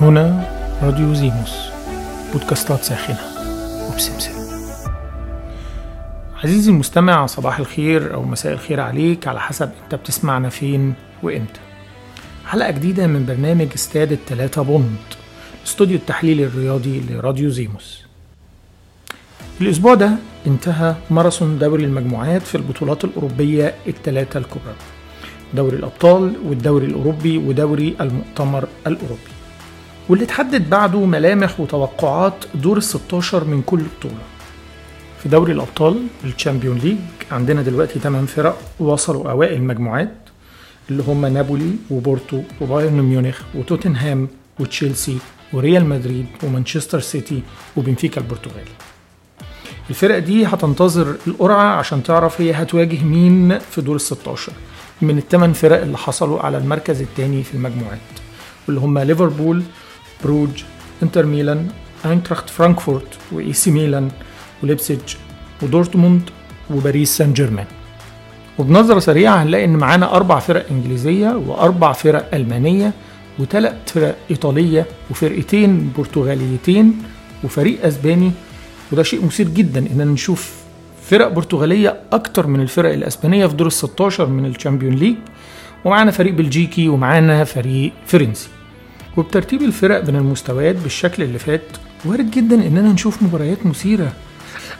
هنا راديو زيموس بودكاستات ساخنة وبسمسم عزيزي المستمع صباح الخير أو مساء الخير عليك. على حسب أنت بتسمعنا فين وإمتى. حلقة جديدة من برنامج استاد التلاتة بوند استوديو التحليل الرياضي لراديو زيموس. الأسبوع ده انتهى ماراثون دوري المجموعات في البطولات الأوروبية الثلاثة الكبرى دوري الأبطال والدوري الأوروبي ودوري المؤتمر الأوروبي. واللي تحدد بعده ملامح وتوقعات دور ال 16 من كل بطولة. في دوري الأبطال ال Champions League عندنا دلوقتي 8 فرق وصلوا أوائل المجموعات اللي هم نابولي وبورتو وبايرن ميونخ وتوتنهام وتشيلسي وريال مدريد ومانشستر سيتي وبنفيكا البرتغالي الفرق دي هتنتظر القرعة عشان تعرف هي هتواجه مين في دور ال 16 من الثمان فرق اللي حصلوا على المركز الثاني في المجموعات واللي هم ليفربول بروج انتر ميلان اينتراخت فرانكفورت وإيه سي ميلان وليبسيج ودورتموند وباريس سان جيرمان وبنظرة سريعة هنلاقي إن معانا أربع فرق إنجليزية وأربع فرق ألمانية وثلاث فرق إيطالية وفرقتين برتغاليتين وفريق أسباني. وده شيء مثير جدا إننا نشوف فرق برتغالية أكتر من الفرق الأسبانية في دور ال 16 من ال Champions League. ومعانا فريق بلجيكي ومعانا فريق فرنسي. وبترتيب الفرق بين المستويات بالشكل اللي فات وارد جدا إننا نشوف مباريات مثيرة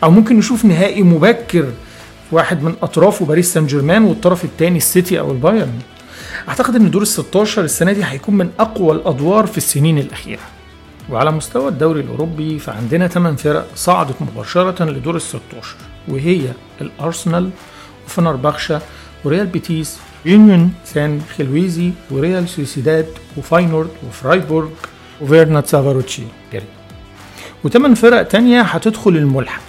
أو ممكن نشوف نهائي مبكر واحد من أطرافه باريس سان جيرمان والطرف الثاني السيتي أو البايرن. أعتقد إن دور ال 16 السنة دي هيكون من أقوى الأدوار في السنين الأخيرة. وعلى مستوى الدوري الأوروبي فعندنا 8 فرق صعدت مباشرة لدور ال 16 وهي الأرسنال وفنربخشة وريال بيتيس يونيون سان جيلواز وريال سوسيداد وفاينورد وفرايبورغ وفيرينتسفاروش وثمان فرق تانية هتدخل الملحق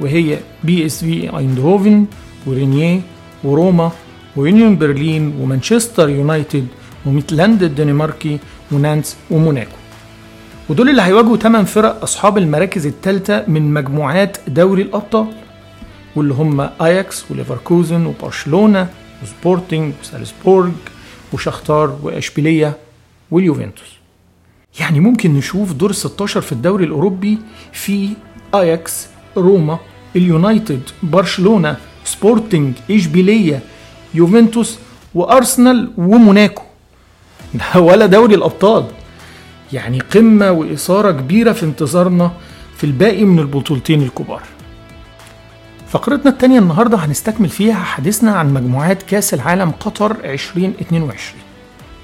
وهي بي إس في ايندهوفن ورين وروما ويونيون برلين ومانشستر يونايتد وميتلاند الدنماركي ونانت وموناكو. ودول اللي هيواجهوا 8 فرق أصحاب المراكز الثالثه من مجموعات دوري الأبطال واللي هم اياكس وليفركوزن وبرشلونة وسبورتنج وسالزبورج وشختار وإشبيلية واليوفنتوس. يعني ممكن نشوف دور 16 في الدوري الأوروبي في آياكس روما اليونايتد برشلونة سبورتنج إشبيلية يوفنتوس وأرسنال وموناكو. ده ولا دوري الأبطال. يعني قمة وإثارة كبيرة في انتظارنا في الباقي من البطولتين الكبار. فقرتنا التانية النهاردة هنستكمل فيها حديثنا عن مجموعات كأس العالم قطر 2022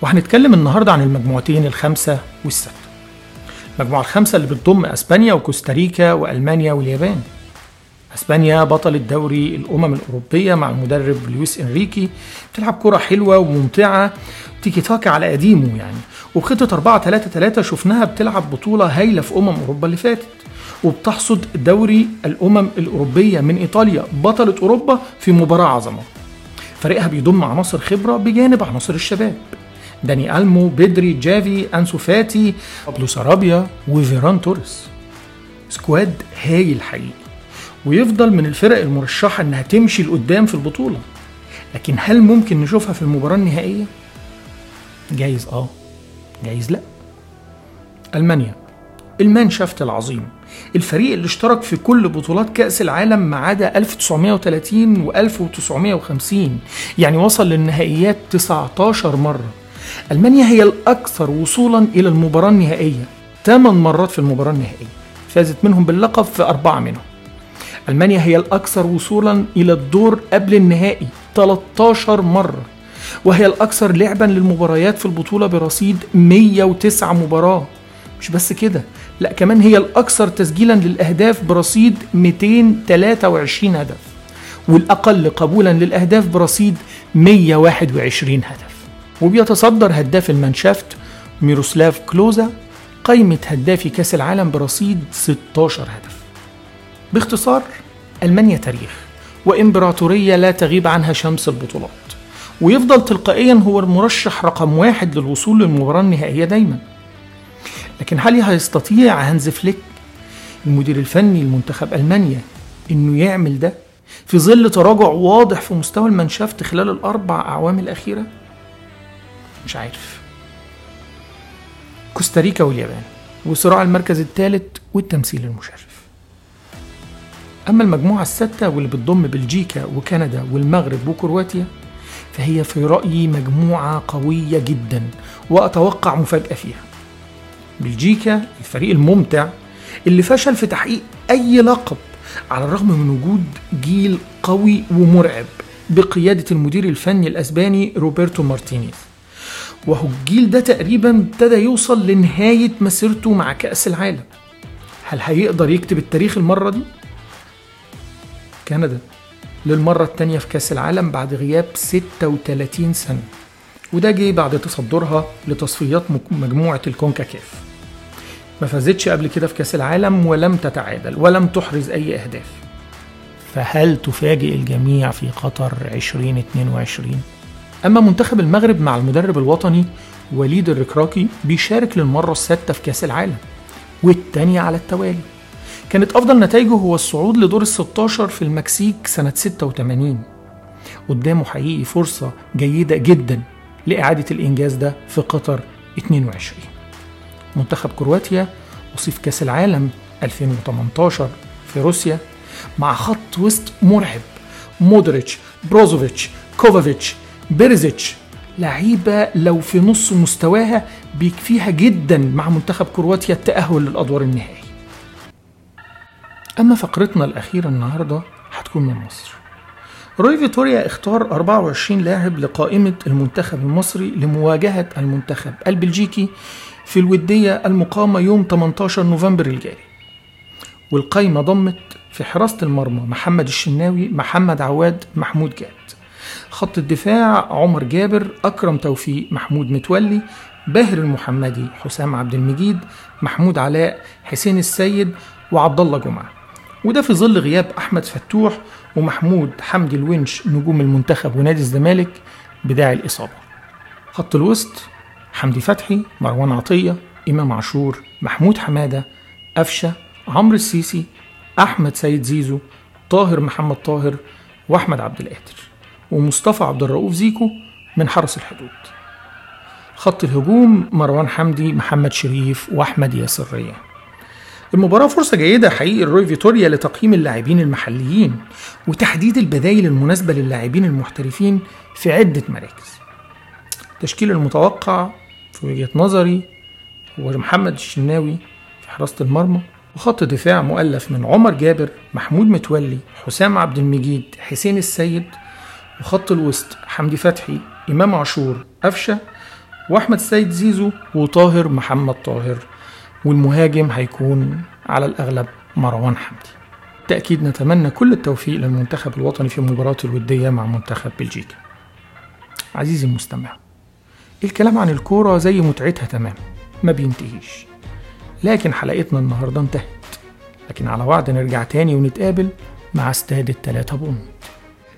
وهنتكلم النهاردة عن المجموعتين الخمسة والستة. المجموعة الخمسة اللي بتضم أسبانيا وكوستاريكا وألمانيا واليابان. أسبانيا بطل الدوري الأمم الأوروبية مع المدرب لويس إنريكي. بتلعب كرة حلوة وممتعة. تيكي تاكا على قديمه يعني. وبخطه 4 3 3 شفناها بتلعب بطولة هايلة في أمم أوروبا اللي فاتت. وبتحصد دوري الأمم الأوروبية من إيطاليا بطلة أوروبا في مباراة عظمة. فريقها بيضم عناصر خبرة بجانب عناصر الشباب. داني ألمو بدري جافي أنسو فاتي بابلو سارابيا وفيران توريس. squad هايل حقيقي. ويفضل من الفرق المرشحة إنها تمشي لقدام في البطولة. لكن هل ممكن نشوفها في المباراة النهائية؟ جايز آه جايز لأ. ألمانيا المانشافت العظيم الفريق اللي اشترك في كل بطولات كأس العالم ما عدا 1930 و 1950 يعني وصل للنهائيات 19 مرة. ألمانيا هي الأكثر وصولا إلى المباراة النهائية 8 مرات في المباراة النهائية فازت منهم باللقب في أربعة منهم. ألمانيا هي الأكثر وصولا إلى الدور قبل النهائي 13 مرة وهي الأكثر لعبا للمباريات في البطولة برصيد 109 مباراة. مش بس كده لا كمان هي الأكثر تسجيلا للأهداف برصيد 223 هدف والأقل قبولا للأهداف برصيد 121 هدف. وبيتصدر هداف المانشافت ميروسلاف كلوزا قائمة هدافي كأس العالم برصيد 16 هدف. باختصار ألمانيا تاريخ وإمبراطورية لا تغيب عنها شمس البطولات. ويفضل تلقائيا هو المرشح رقم واحد للوصول للمباراة النهائية دايما. لكن هل هيستطيع هانز فليك المدير الفني لمنتخب ألمانيا إنه يعمل ده في ظل تراجع واضح في مستوى المانشافت خلال الأربع أعوام الأخيرة؟ مش عارف. كوستاريكا واليابان وصراع المركز الثالث والتمثيل المشرف. أما المجموعة الستة واللي بتضم بلجيكا وكندا والمغرب وكرواتيا فهي في رأيي مجموعة قوية جدا وأتوقع مفاجأة فيها. بلجيكا الفريق الممتع اللي فشل في تحقيق أي لقب على الرغم من وجود جيل قوي ومرعب بقيادة المدير الفني الأسباني روبرتو مارتينيز. وهو الجيل ده تقريبا ابتدى يوصل لنهاية مسيرته مع كأس العالم. هل هيقدر يكتب التاريخ المرة دي؟ كندا للمرة التانية في كأس العالم بعد غياب 36 سنة. وده جه بعد تصدرها لتصفيات مجموعة الكونكاكاف. ما فازتش قبل كده في كأس العالم ولم تتعادل ولم تحرز أي أهداف. فهل تفاجئ الجميع في قطر 2022؟ أما منتخب المغرب مع المدرب الوطني وليد الركراكي بيشارك للمرة السادسة في كأس العالم والتانية على التوالي. كانت أفضل نتائجه هو الصعود لدور ال 16 في المكسيك سنة 86 قدامه حقيقي فرصة جيدة جدا لإعادة الإنجاز ده في قطر 22 منتخب كرواتيا وصيف كأس العالم 2018 في روسيا مع خط وسط مرعب. مودريتش بروزوفيتش كوفاسيتش بيريزيتش لعيبة لو في نص مستواها بيكفيها جدا مع منتخب كرواتيا التأهل للأدوار النهائي أما فقرتنا الأخيرة النهاردة هتكون من مصر. روي فيتوريا اختار 24 لاعب لقائمة المنتخب المصري لمواجهة المنتخب البلجيكي في الودية المقامة يوم 18 نوفمبر الجاري. والقايمة ضمت في حراسة المرمى محمد الشناوي محمد عواد محمود جاد. خط الدفاع عمر جابر أكرم توفيق محمود متولي باهر المحمدي حسام عبد المجيد محمود علاء حسين السيد وعبد الله جمعة. وده في ظل غياب أحمد فتوح ومحمود حمدي الونش نجوم المنتخب ونادي الزمالك بداعي الإصابة. خط الوسط حمدي فتحي مروان عطية إمام عاشور محمود حمادة قفشة عمرو السيسي أحمد سيد زيزو طاهر محمد طاهر وأحمد عبد القادر ومصطفى عبد الرؤوف زيكو من حرس الحدود. خط الهجوم مروان حمدي محمد شريف وأحمد ياسر ريان. المباراة فرصة جيدة حقيقي لروي فيتوريا لتقييم اللاعبين المحليين وتحديد البدايل المناسبة للاعبين المحترفين في عدة مراكز. التشكيل المتوقع في وجهة نظري هو محمد الشناوي في حراسة المرمى وخط دفاع مؤلف من عمر جابر محمود متولي حسام عبد المجيد حسين السيد وخط الوسط حمدي فتحي إمام عاشور قفشة وأحمد السيد زيزو وطاهر محمد طاهر. والمهاجم هيكون على الأغلب مروان حمدي. بالتأكيد نتمنى كل التوفيق للمنتخب الوطني في مباراته الودية مع منتخب بلجيكا. عزيزي المستمع الكلام عن الكورة زي متعتها تمام ما بينتهيش. لكن حلقتنا النهاردة انتهت. لكن على وعد نرجع تاني ونتقابل مع استاد التلاتة بونت.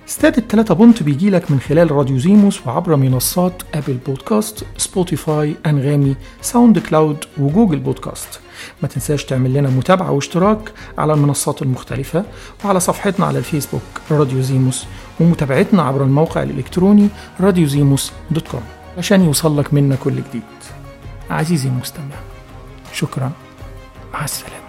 استاد التلاتة بونت بيجي لك من خلال راديو زيموس وعبر منصات أبل بودكاست سبوتيفاي أنغامي ساوند كلاود وجوجل بودكاست. ما تنساش تعمل لنا متابعة واشتراك على المنصات المختلفة وعلى صفحتنا على الفيسبوك راديو زيموس ومتابعتنا عبر الموقع الإلكتروني راديو زيموس dot com عشان يوصل لك منا كل جديد. عزيزي المستمع شكرا. مع السلامة.